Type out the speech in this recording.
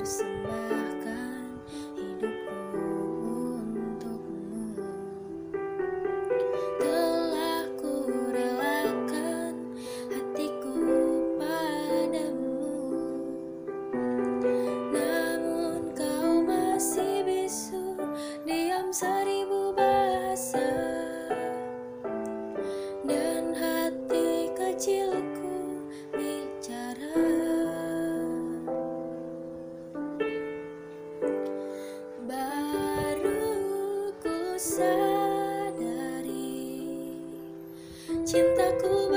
persembahkan hidupku untukmu. Telah ku relakan hatiku padamu. Namun kau masih bisu Diam seribu bahasa Cintaku